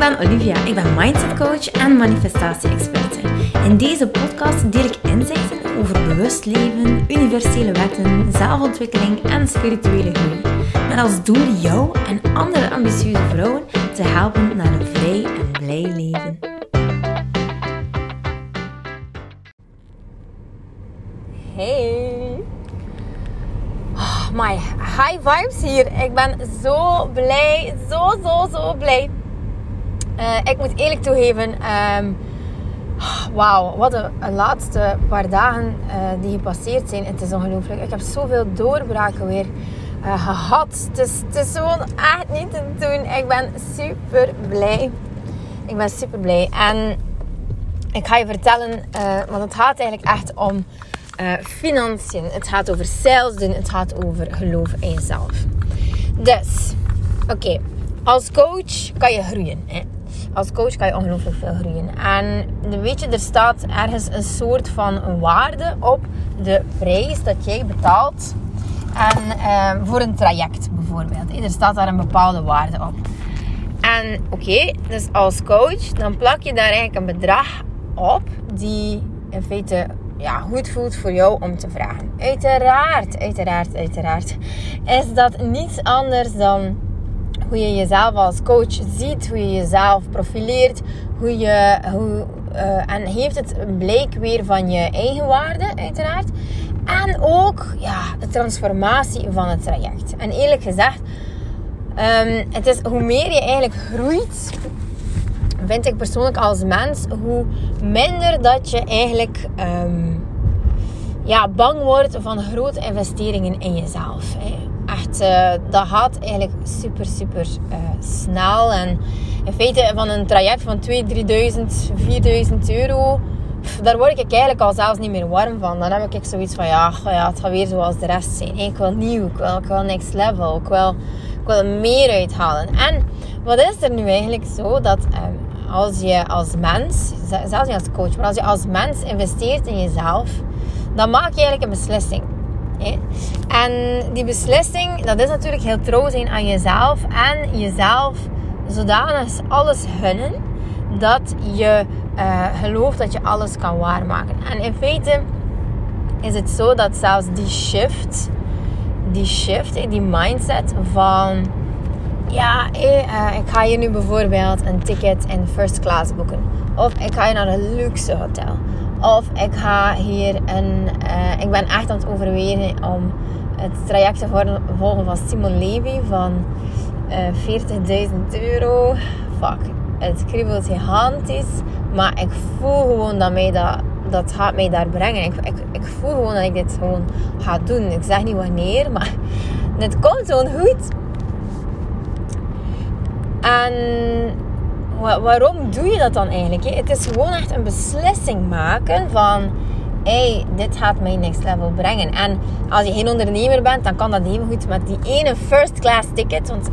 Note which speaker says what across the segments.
Speaker 1: ben Olivia. Ik ben mindset coach en manifestatie-experte. In deze podcast deel ik inzichten over bewust leven, universele wetten, zelfontwikkeling en spirituele groei. Met als doel jou en andere ambitieuze vrouwen te helpen naar een vrij en blij leven. Hey! Oh, my high vibes hier. Ik ben zo blij, zo, zo, zo blij uh, ik moet eerlijk toegeven, um, wauw, wat een, laatste paar dagen uh, die gepasseerd zijn. Het is ongelooflijk. Ik heb zoveel doorbraken weer uh, gehad. Het is, het is gewoon echt niet te doen. Ik ben super blij. Ik ben super blij. En ik ga je vertellen, want het gaat eigenlijk echt om financiën. Het gaat over sales doen. Het gaat over geloof in jezelf. Dus, oké. Als coach kan je groeien. Hè? Als coach kan je ongelooflijk veel groeien. En weet je, er staat ergens een soort van waarde op de prijs dat jij betaalt. En ehm, voor een traject bijvoorbeeld. Er staat daar een bepaalde waarde op. En oké, dus als coach, dan plak je daar eigenlijk een bedrag op die in feite ja, goed voelt voor jou om te vragen. Uiteraard, uiteraard, uiteraard is dat niets anders dan hoe je jezelf als coach ziet, hoe je jezelf profileert, hoe je, hoe, uh, en heeft het een blijk weer van je eigen waarde, uiteraard. En ook ja, de transformatie van het traject. En eerlijk gezegd, um, het is hoe meer je eigenlijk groeit, vind ik persoonlijk als mens, hoe minder dat je eigenlijk um, ja, bang wordt van grote investeringen in jezelf. Hè echt, uh, dat gaat eigenlijk super, super uh, snel. En in feite van een traject van 2.000, 3.000, 4.000 euro, daar word ik eigenlijk al zelfs niet meer warm van. Dan heb ik zoiets van, ja, ja het gaat weer zoals de rest zijn. Ik wil nieuw, ik wil, next level, ik wil, ik er meer uithalen. En wat is er nu eigenlijk zo dat... Um, als je als mens, zelfs niet als coach, maar als je als mens investeert in jezelf, dan maak je eigenlijk een beslissing. En die beslissing, dat is natuurlijk heel trouw zijn aan jezelf. En jezelf zodanig alles gunnen dat je uh, gelooft dat je alles kan waarmaken. En in feite is het zo dat zelfs die shift, die shift, die mindset van ja, uh, ik ga hier nu bijvoorbeeld een ticket in first class boeken. Of ik ga je naar een luxe hotel. Of ik ga hier een. Uh, ik ben echt aan het overwegen om het traject te volgen van Simon Levy van uh, eh, 40.000 euro. Fuck, het kriebelt gigantisch. Maar ik voel gewoon dat mij dat, dat gaat mij daar brengen. Ik, ik, ik voel gewoon dat ik dit gewoon ga doen. Ik zeg niet wanneer, maar het komt gewoon goed. En waarom doe je dat dan eigenlijk? Het is gewoon echt een beslissing maken van... Hey, dit gaat mij next level brengen. En als je geen ondernemer bent, dan kan dat even goed met die ene first class ticket. Want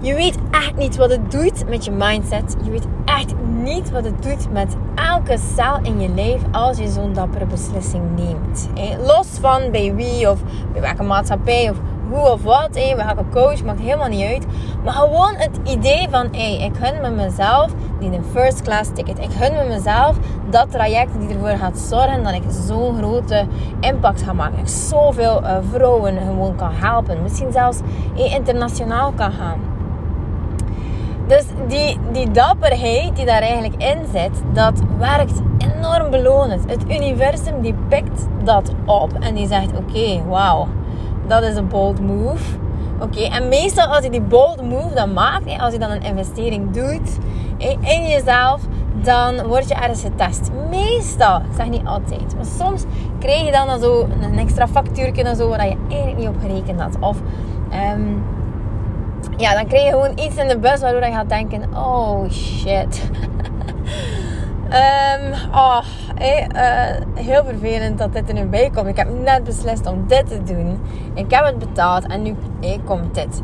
Speaker 1: je weet echt niet wat het doet met je mindset. Je weet echt niet wat het doet met elke cel in je lijf als je zo'n dappere beslissing neemt. Los van bij wie of bij welke maatschappij of hoe of wat, hey, welke coach, maakt helemaal niet uit. Maar gewoon het idee van, hey, ik gun me mezelf die een first class ticket. Ik gun me mezelf dat traject die ervoor gaat zorgen dat ik zo'n grote impact ga maken. Ik zoveel uh, vrouwen gewoon kan helpen. Misschien zelfs internationaal kan gaan. Dus die, die dapperheid die daar eigenlijk in zit, dat werkt enorm belonend. Het universum die pikt dat op en die zegt: Oké, wauw dat is een bold move. Oké, en meestal als je die bold move dan maakt, als je dan een investering doet in jezelf, dan word je ergens getest. Meestal, ik zeg niet altijd, maar soms krijg je dan, zo een extra factuurtje en zo waar je eigenlijk niet op gerekend had. Of um, ja, dan krijg je gewoon iets in de bus waardoor je gaat denken: oh shit. Um, oh, heel vervelend dat dit er nu bij komt. Ik heb net beslist om dit te doen. Ik heb het betaald en nu komt dit.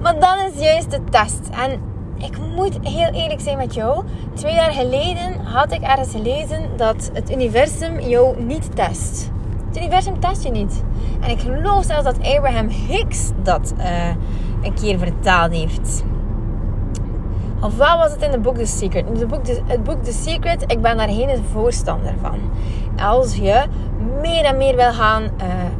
Speaker 1: Maar dan is juist de test. En ik moet heel eerlijk zijn met jou. Twee jaar geleden had ik ergens gelezen dat het universum jou niet test. Het universum test je niet. En ik geloof zelfs dat Abraham Hicks dat uh, een keer vertaald heeft. Ofwel was het in het boek The Secret. Het boek, het boek The Secret, ik ben daar geen voorstander van. Als je meer en meer wil gaan uh,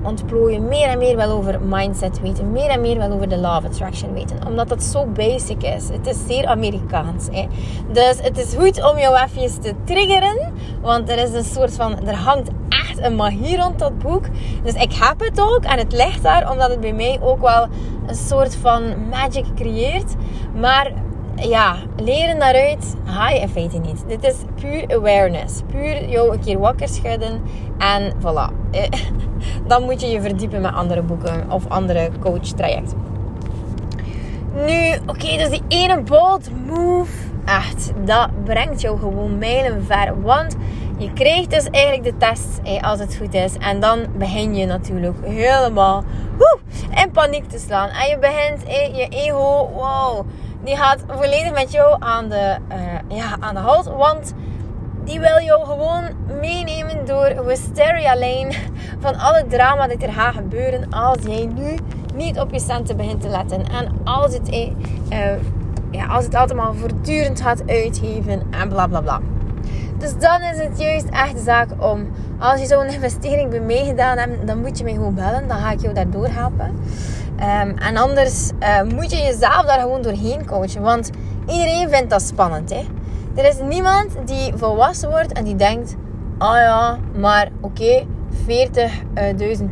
Speaker 1: ontplooien, meer en meer wil over mindset weten, meer en meer wil over de law of attraction weten, omdat dat zo basic is. Het is zeer Amerikaans. Hè? Dus het is goed om jou even te triggeren, want er is een soort van, er hangt echt een magie rond dat boek. Dus ik heb het ook en het ligt daar, omdat het bij mij ook wel een soort van magic creëert. Maar ja, leren daaruit ga je feite niet. Dit is puur awareness. Puur jou een keer wakker schudden en voilà. Dan moet je je verdiepen met andere boeken of andere coach trajecten. Nu, oké, dus die ene bold move, echt, dat brengt jou gewoon mijlen ver. Want je krijgt dus eigenlijk de test als het goed is. En dan begin je natuurlijk helemaal woe, in paniek te slaan. En je begint je ego, wow die gaat volledig met jou aan de, uh, ja, aan de. Want die wil jou gewoon meenemen door hysteria lane van alle drama dat er gaat gebeuren als jij nu niet op je centen begint te letten. En als het, uh, ja, als het allemaal voortdurend gaat uitgeven en bla bla bla. Dus dan is het juist echt de zaak om, als je zo'n investering bij mij gedaan hebt, dan moet je mij gewoon bellen. Dan ga ik jou daardoor helpen. Ehm, en anders uh, moet je jezelf daar gewoon doorheen coachen. Want iedereen vindt dat spannend. Hè? Er is niemand die volwassen wordt en die denkt: oh ja, maar oké, 40.000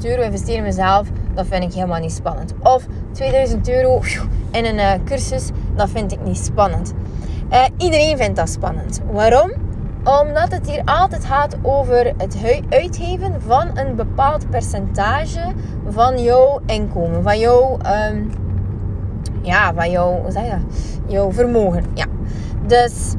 Speaker 1: euro investeren in mezelf, dat vind ik helemaal niet spannend. Of 2000 euro in een uh, cursus, dat vind ik niet spannend. Iedereen vindt dat spannend. Waarom? Omdat het hier altijd gaat over het uitgeven van een bepaald percentage van jouw inkomen. Van jouw, um, ja, van jouw, hoe zeg je Jouw vermogen. Ja. Dus,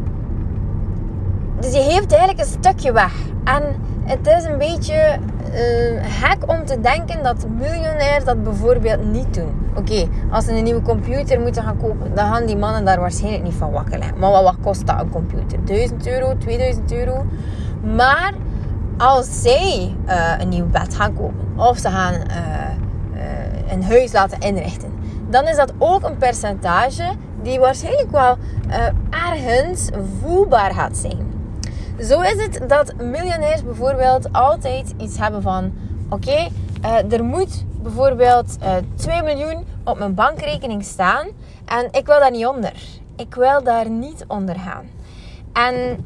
Speaker 1: dus je geeft eigenlijk een stukje weg. En het is een beetje uh, gek om te denken dat miljonairs dat bijvoorbeeld niet doen. Oké, als ze een nieuwe computer moeten gaan kopen, dan gaan die mannen daar waarschijnlijk niet van wakker. Maar wat kost dat een computer? 1000 euro, 2000 euro. Maar als zij uh, een nieuw bed gaan kopen of ze gaan uh, een huis laten inrichten, dan is dat ook een percentage die waarschijnlijk wel ergens voelbaar gaat zijn. Zo is het dat miljonairs bijvoorbeeld altijd iets hebben van: oké, uh, er moet bijvoorbeeld uh, eh, 2 miljoen op mijn bankrekening staan en ik wil daar niet onder. Ik wil daar niet onder gaan. En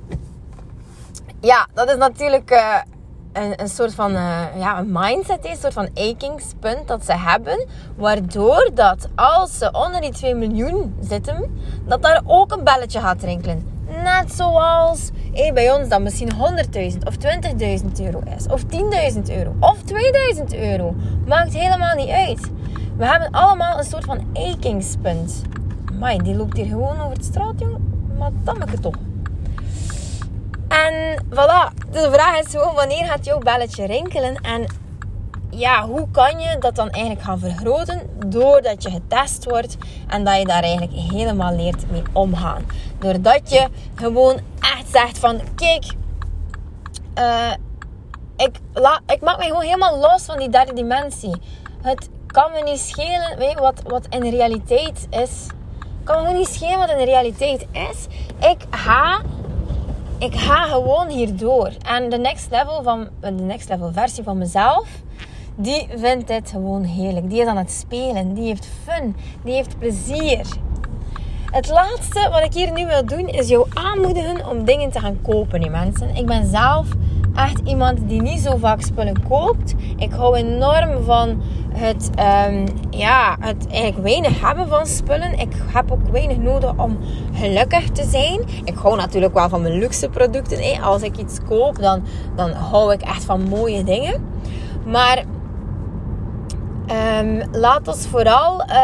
Speaker 1: ja, dat is natuurlijk uh, een, een, soort van ja, een mindset, een soort van achingspunt dat ze hebben. Waardoor dat als ze onder die 2 miljoen zitten, dat daar ook een belletje gaat rinkelen. Net zoals bij ons dan misschien 100.000 of 20.000 euro is. Of 10.000 euro. Of 2.000 euro. Maakt helemaal niet uit. We hebben allemaal een soort van achingspunt. Maar die loopt hier gewoon over de straat, jongen. Maar dat maakt het toch. En voilà. De vraag is gewoon, wanneer gaat jouw belletje rinkelen? En ja, hoe kan je dat dan eigenlijk gaan vergroten? Doordat je getest wordt en dat je daar eigenlijk helemaal leert mee omgaan. Doordat je gewoon echt zegt van, kijk, uh, ik, la, ik maak me gewoon helemaal los van die derde dimensie. Het kan me niet schelen, weet je, wat, wat in realiteit is. Kan me niet schelen wat in realiteit is. Ik ga ik ga gewoon hierdoor. En de next level van de next level versie van mezelf die vindt dit gewoon heerlijk. Die is aan het spelen. Die heeft fun. Die heeft plezier. Het laatste wat ik hier nu wil doen is jou aanmoedigen om dingen te gaan kopen, die mensen. Ik ben zelf echt iemand die niet zo vaak spullen koopt. Ik hou enorm van het, um, ja, het eigenlijk weinig hebben van spullen. Ik heb ook weinig nodig om gelukkig te zijn. Ik hou natuurlijk wel van mijn luxe producten. Als ik iets koop, dan, dan hou ik echt van mooie dingen. Maar Um, laat ons vooral uh,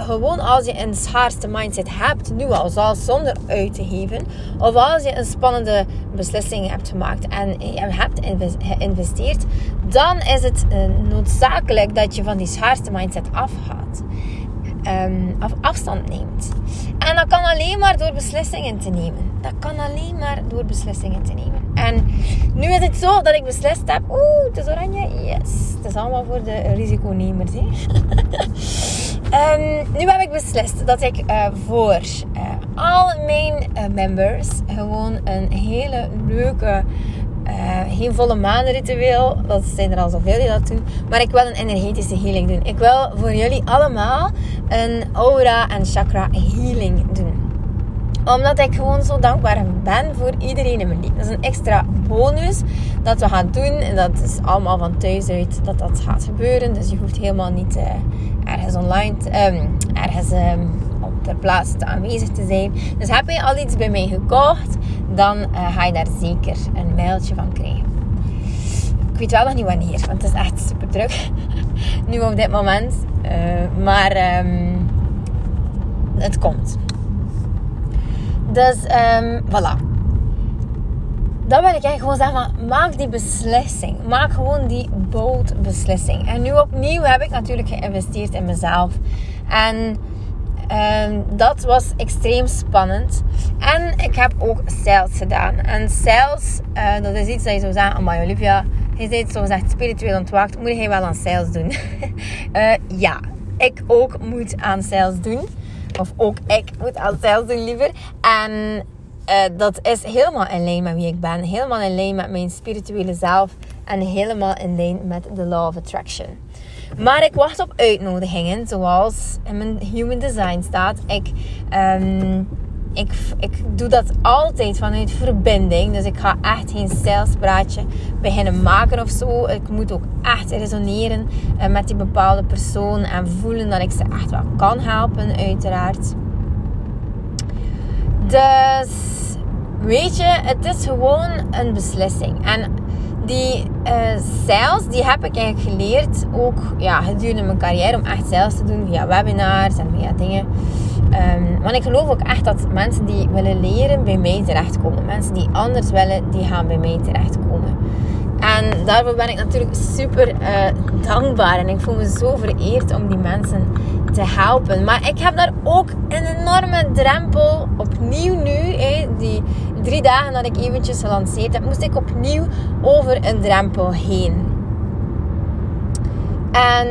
Speaker 1: gewoon als je een schaarste mindset hebt, nu al, zelfs zonder uit te geven, of als je een spannende beslissing hebt gemaakt en je hebt geïnvesteerd, dan is het uh, noodzakelijk dat je van die schaarste mindset afgaat. Um, of afstand neemt. En dat kan alleen maar door beslissingen te nemen. Dat kan alleen maar door beslissingen te nemen. En nu is het zo dat ik beslist heb. Oeh, het is oranje. Yes. Het is allemaal voor de risiconemers. Hè? um, nu heb ik beslist dat ik uh, voor uh, al mijn uh, members gewoon een hele leuke, geen volle maanritueel. Dat zijn er al zoveel die dat doen. Maar ik wil een energetische healing doen. Ik wil voor jullie allemaal een aura en chakra healing doen omdat ik gewoon zo dankbaar ben voor iedereen in mijn leven. Dat is een extra bonus dat we gaan doen. En dat is allemaal van thuis uit dat dat gaat gebeuren. Dus je hoeft helemaal niet ergens online, um, ergens um, op ter plaatse te aanwezig te zijn. Dus heb je al iets bij mij gekocht, dan uh, ga je daar zeker een mailtje van krijgen. Ik weet wel nog niet wanneer, want het is echt super druk. nu op dit moment. Uh, maar um, het komt. Dus voilà. Dan wil ik eigenlijk gewoon zeggen, maak die beslissing. Maak gewoon die bold beslissing. En nu opnieuw heb ik natuurlijk geïnvesteerd in mezelf. En um, dat was extreem spannend. En ik heb ook sales gedaan. En sales, uh, dat is iets dat je zou zeggen, oh Olivia, je bent zo gezegd spiritueel ontwaakt, moet je wel aan sales doen? uh, ja, ik ook moet aan sales doen. Of ook ik moet aan sales doen liever. En uh, dat is helemaal in lijn met wie ik ben. Helemaal in lijn met mijn spirituele zelf. En helemaal in lijn met de Law of Attraction. Maar ik wacht op uitnodigingen, zoals in mijn Human Design staat. Ik um, ik, ik doe dat altijd vanuit verbinding. Dus ik ga echt geen salespraatje beginnen maken of zo. Ik moet ook echt resoneren eh, met die bepaalde persoon en voelen dat ik ze echt wel kan helpen, uiteraard. Dus weet je, het is gewoon een beslissing. En die uh, sales, die heb ik eigenlijk geleerd ook ja, gedurende mijn carrière om echt sales te doen via webinars en via dingen. Um, want ik geloof ook echt dat mensen die willen leren bij mij terechtkomen. Mensen die anders willen, die gaan bij mij terechtkomen. En daarvoor ben ik natuurlijk super uh, dankbaar. En ik voel me zo vereerd om die mensen te helpen. Maar ik heb daar ook een enorme drempel opnieuw nu. die drie dagen dat ik eventjes gelanceerd heb, moest ik opnieuw over een drempel heen. En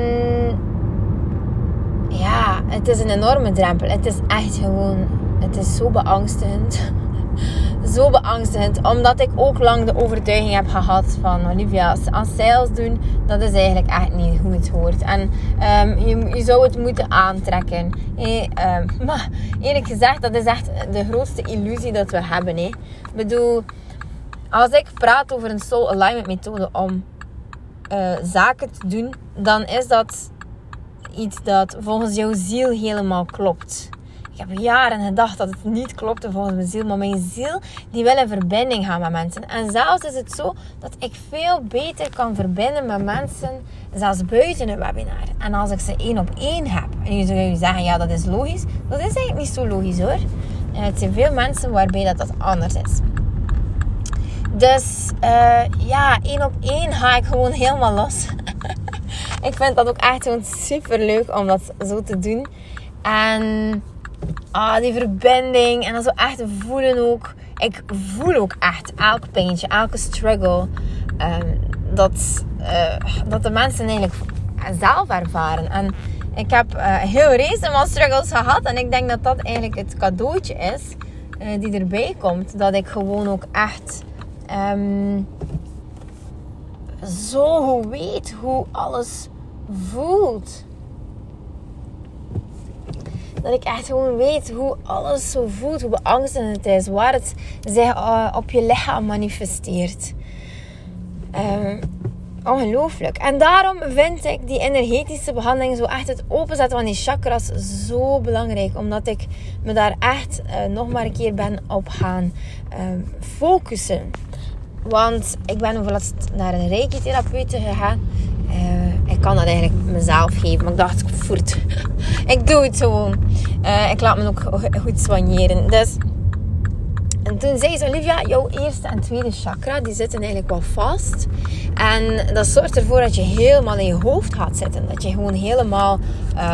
Speaker 1: ja, het is een enorme drempel. Het is echt gewoon, het is zo beangstigend. Zo beangstigend, omdat ik ook lang de overtuiging heb gehad van Olivia, als sales doen, dat is eigenlijk echt niet hoe het hoort. En um, je, zou het moeten aantrekken. Hey, um, maar eerlijk gezegd, dat is echt de grootste illusie dat we hebben. Ik bedoel, als ik praat over een soul alignment methode om uh, zaken te doen, dan is dat iets dat volgens jouw ziel helemaal klopt. Ik heb jaren gedacht dat het niet klopte volgens mijn ziel. Maar mijn ziel die wil in verbinding gaan met mensen. En zelfs is het zo dat ik veel beter kan verbinden met mensen. Zelfs buiten een webinar. En als ik ze één op één heb. En je zou zeggen, ja dat is logisch. Dat is eigenlijk niet zo logisch hoor. En het zijn veel mensen waarbij dat, dat anders is. Dus uh, ja, één op één ga ik gewoon helemaal los. ik vind dat ook echt gewoon super leuk om dat zo te doen. En ah, die verbinding en dan zo echt voelen ook. Ik voel ook echt elk pijntje, elke struggle. Um, dat, uh, dat de mensen eigenlijk zelf ervaren. En ik heb uh, heel race struggles gehad. En ik denk dat dat eigenlijk het cadeautje is uh, die erbij komt. Dat ik gewoon ook echt um, zo weet hoe alles voelt. Dat ik echt gewoon weet hoe alles zo voelt, hoe beangstigend het is, waar het zich uh, op je lichaam manifesteert. Um, ongelooflijk. En daarom vind ik die energetische behandeling, zo echt het openzetten van die chakras, zo belangrijk. Omdat ik me daar echt uh, nog maar een keer ben op gaan uh, focussen. Want ik ben bijvoorbeeld naar een reiki-therapeut gegaan. Ik kan dat eigenlijk mezelf geven. Maar ik dacht, voert. ik doe het gewoon. Uh, ik laat me ook goed soigneren. Dus... En toen zei ze, Olivia, jouw eerste en tweede chakra, die zitten eigenlijk wel vast. En dat zorgt ervoor dat je helemaal in je hoofd gaat zitten. Dat je gewoon helemaal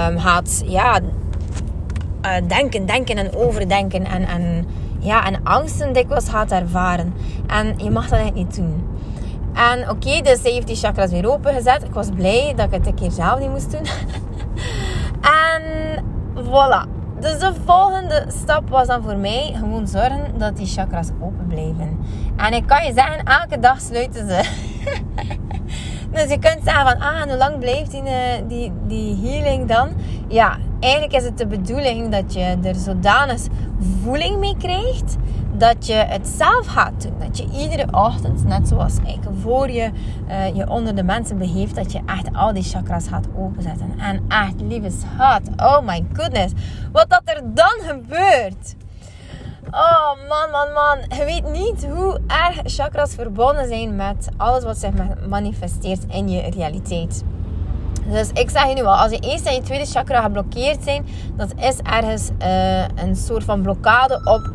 Speaker 1: um, gaat, ja, uh, denken, denken en overdenken. En, en ja, en angsten dikwijls gaat ervaren. En je mag dat eigenlijk niet doen. En oké, dus zij heeft die chakras weer opengezet. Ik was blij dat ik het een keer zelf niet moest doen. en voilà. dus de volgende stap was dan voor mij gewoon zorgen dat die chakras open blijven. En ik kan je zeggen, elke dag sluiten ze. dus je kunt zeggen van, ah, hoe lang blijft die, eh, die, die healing dan? Ja, eigenlijk is het de bedoeling dat je er zodanig voeling mee krijgt dat je het zelf gaat doen. Dat je iedere ochtend, net zoals ik, voor je uh, je onder de mensen beheeft, dat je echt al die chakras gaat openzetten. En echt, lieve schat, oh my goodness, wat dat er dan gebeurt. Oh man, man, man. Je weet niet hoe erg chakras verbonden zijn met alles wat zich manifesteert in je realiteit. Dus ik zeg je nu al, als je eerste en je tweede chakra geblokkeerd zijn, dat is ergens uh, een soort van blokkade op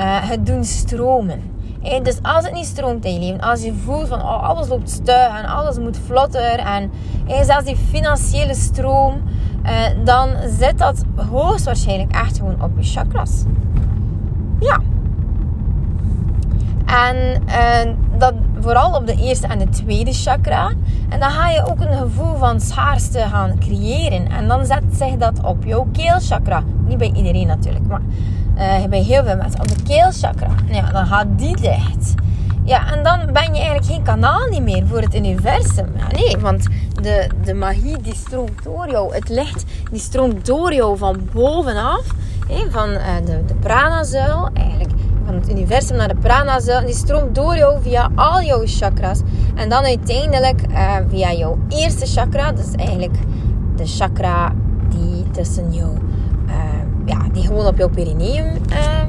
Speaker 1: uh, het doen stromen. dus als het niet stroomt in je leven, als je voelt van oh, alles loopt stug en alles moet vlotter en zelfs die financiële stroom, dan zit dat hoogstwaarschijnlijk echt gewoon op je chakras. Ja. En dat vooral op de eerste en de tweede chakra. En dan ga je ook een gevoel van schaarste gaan creëren. En dan zet zich dat op jouw keelchakra. Niet bij iedereen natuurlijk, maar uh, bij heel veel mensen. Op de keelchakra. Ja, dan gaat die dicht. Ja, en dan ben je eigenlijk geen kanaal niet meer voor het universum. Nee, want de, de magie die stroomt door jou. Het licht die stroomt door jou van bovenaf. Hè, van uh, de, de pranazuil eigenlijk. Van het universum naar de pranazuil. Die stroomt door jou via al jouw chakras. En dan uiteindelijk uh, via jouw eerste chakra. Dus eigenlijk de chakra die tussen jou ja, die gewoon op jouw perineum uh,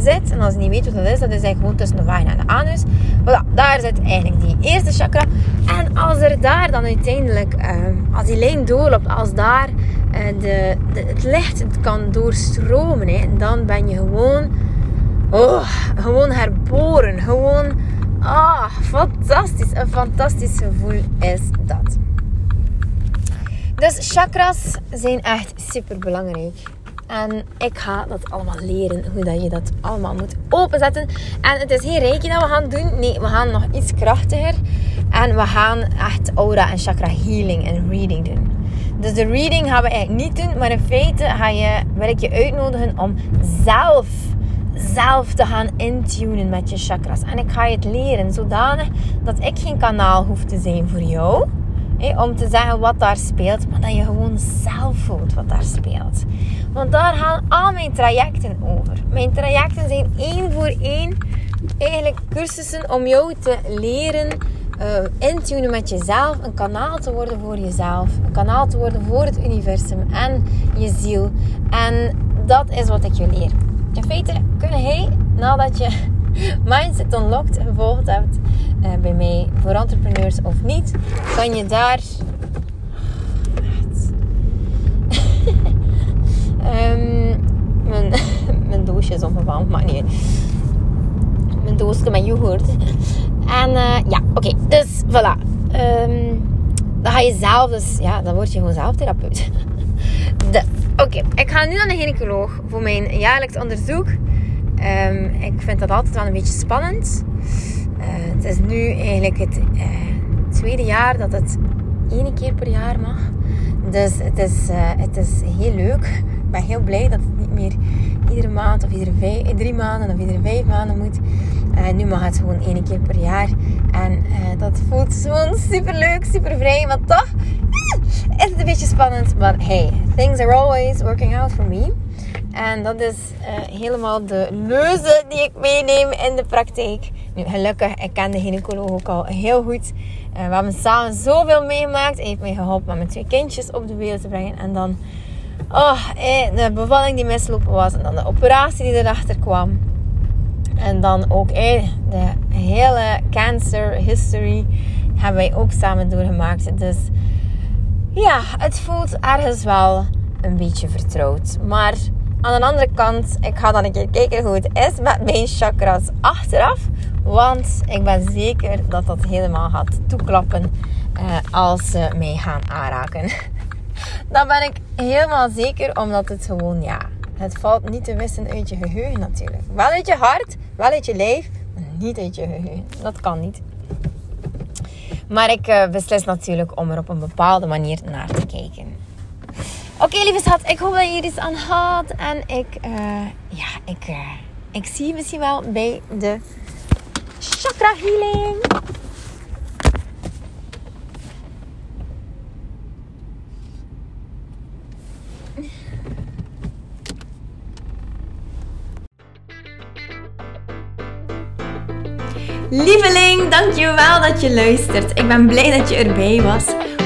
Speaker 1: zit. En als je niet weet wat dat is, dat is eigenlijk gewoon tussen de vagina en de anus. Voilà, daar zit eigenlijk die eerste chakra. En als er daar dan uiteindelijk, uh, als die lijn doorloopt, als daar de, de, het licht kan doorstromen, hè, dan ben je gewoon, oh, gewoon herboren. Gewoon, ah, fantastisch. Een fantastisch gevoel is dat. Dus chakras zijn echt super belangrijk. En ik ga dat allemaal leren, hoe dat je dat allemaal moet openzetten. En het is geen reiki dat we gaan doen. Nee, we gaan nog iets krachtiger. En we gaan echt aura en chakra healing en reading doen. Dus de reading gaan we eigenlijk niet doen. Maar in feite ga je, wil ik je uitnodigen om zelf, zelf te gaan intunen met je chakras. En ik ga je het leren zodanig dat ik geen kanaal hoef te zijn voor jou om te zeggen wat daar speelt, maar dat je gewoon zelf voelt wat daar speelt. Want daar gaan al mijn trajecten over. Mijn trajecten zijn één voor één eigenlijk cursussen om jou te leren uh, intunen met jezelf, een kanaal te worden voor jezelf, een kanaal te worden voor het universum en je ziel. En dat is wat ik je leer. In feite kun jij, nadat je Mindset Unlocked gevolgd hebt uh, bij mij voor entrepreneurs of niet, kan je daar. um, mijn, mijn doosje is onverwarmd, maar niet. Mijn doosje met yoghurt. En uh, ja, oké, dus voilà. Um, dan ga je zelf, dus ja, dan word je gewoon zelf therapeut. Oké, ik ga nu naar de gynaecoloog voor mijn jaarlijks onderzoek. Um, ik vind dat altijd wel een beetje spannend. Uh, het is nu eigenlijk het uh, tweede jaar dat het één keer per jaar mag. Dus het is, uh, het is heel leuk. Ik ben heel blij dat het niet meer iedere maand of iedere drie maanden of iedere vijf maanden moet. nu mag het gewoon één keer per jaar. En dat voelt gewoon super leuk, super vrij. Maar toch is het een beetje spannend. Maar hey, things are always working out for me. En dat is uh, helemaal de leuze die ik meeneem in de praktijk. Nu, gelukkig, ik ken de gynaecoloog ook al heel goed. Uh, we hebben samen zoveel meegemaakt. Hij heeft mij geholpen om mijn twee kindjes op de wereld te brengen. En dan oh, eh, de bevalling die mislopen was. En dan de operatie die erachter kwam. En dan ook eh, de hele cancer history hebben wij ook samen doorgemaakt. Dus ja, het voelt ergens wel een beetje vertrouwd. Maar aan de andere kant, ik ga dan een keer kijken hoe het is met mijn chakras achteraf. Want ik ben zeker dat dat helemaal gaat toeklappen uh, als ze mij gaan aanraken. Dat ben ik helemaal zeker, omdat het gewoon, ja, het valt niet te wissen uit je geheugen natuurlijk. Wel uit je hart, wel uit je lijf, maar niet uit je geheugen. Dat kan niet. Maar ik uh, beslis natuurlijk om er op een bepaalde manier naar te kijken. Oké, lieve schat, ik hoop dat je hier iets aan had. En ik, uh, ja, ik, uh, ik zie je misschien wel bij de chakra healing. Lieveling, dankjewel dat je luistert. Ik ben blij dat je erbij was.